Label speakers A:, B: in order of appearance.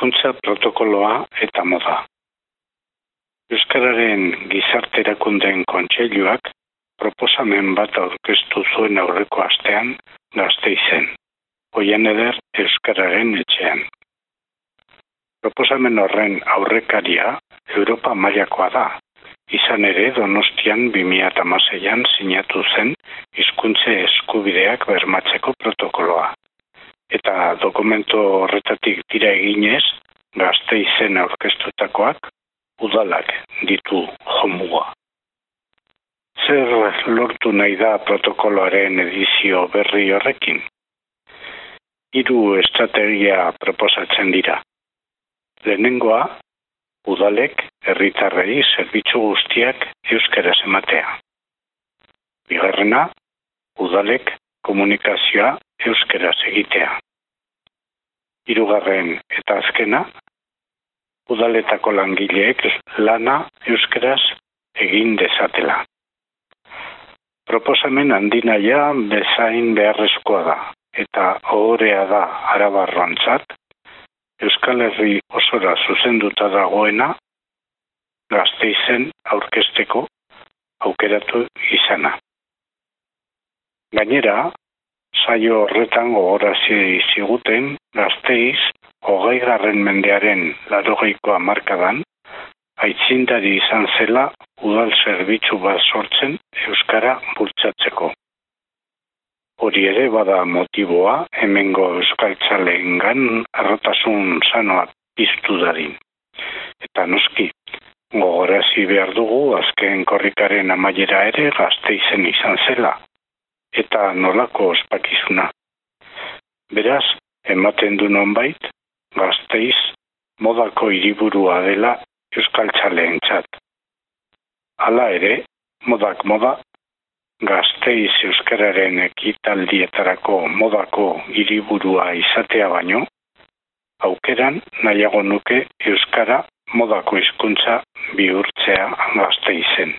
A: hizkuntza protokoloa eta moda. Euskararen gizarte erakundeen kontseiluak proposamen bat aurkeztu zuen aurreko astean gazte izen, hoien eder Euskararen etxean. Proposamen horren aurrekaria Europa mailakoa da, izan ere donostian 2006an sinatu zen hizkuntze eskubideak bermatzeko protokoloa dokumento horretatik dira eginez, gazte izen aurkeztutakoak, udalak ditu jomua. Zer lortu nahi da protokoloaren edizio berri horrekin? Hiru estrategia proposatzen dira. Lehenengoa, udalek herritarrei zerbitzu guztiak euskara ematea. Bigarrena, udalek komunikazioa euskera egitea. Hirugarren eta azkena, udaletako langileek lana euskeraz egin dezatela. Proposamen handinaia bezain beharrezkoa da, eta ohorea da arabarrontzat, Euskal Herri osora zuzenduta dagoena, gazte izen aurkesteko aukeratu izana. Gainera, saio horretan gogorazi ziguten gazteiz hogei garren mendearen larogeiko amarkadan, aitzindari izan zela udal zerbitzu bat sortzen Euskara bultzatzeko. Hori ere bada motiboa hemengo euskaltzaleen gan arrotasun sanoa piztu dadin. Eta noski, gogorazi behar dugu azken korrikaren amaiera ere gazte izen izan zela, eta nolako ospakizuna. Beraz, ematen du nonbait, gazteiz modako hiriburua dela Euskal Txaleen txat. Hala ere, modak moda, gazteiz Euskararen ekitaldietarako modako hiriburua izatea baino, aukeran nahiago nuke Euskara modako hizkuntza bihurtzea gazteizen.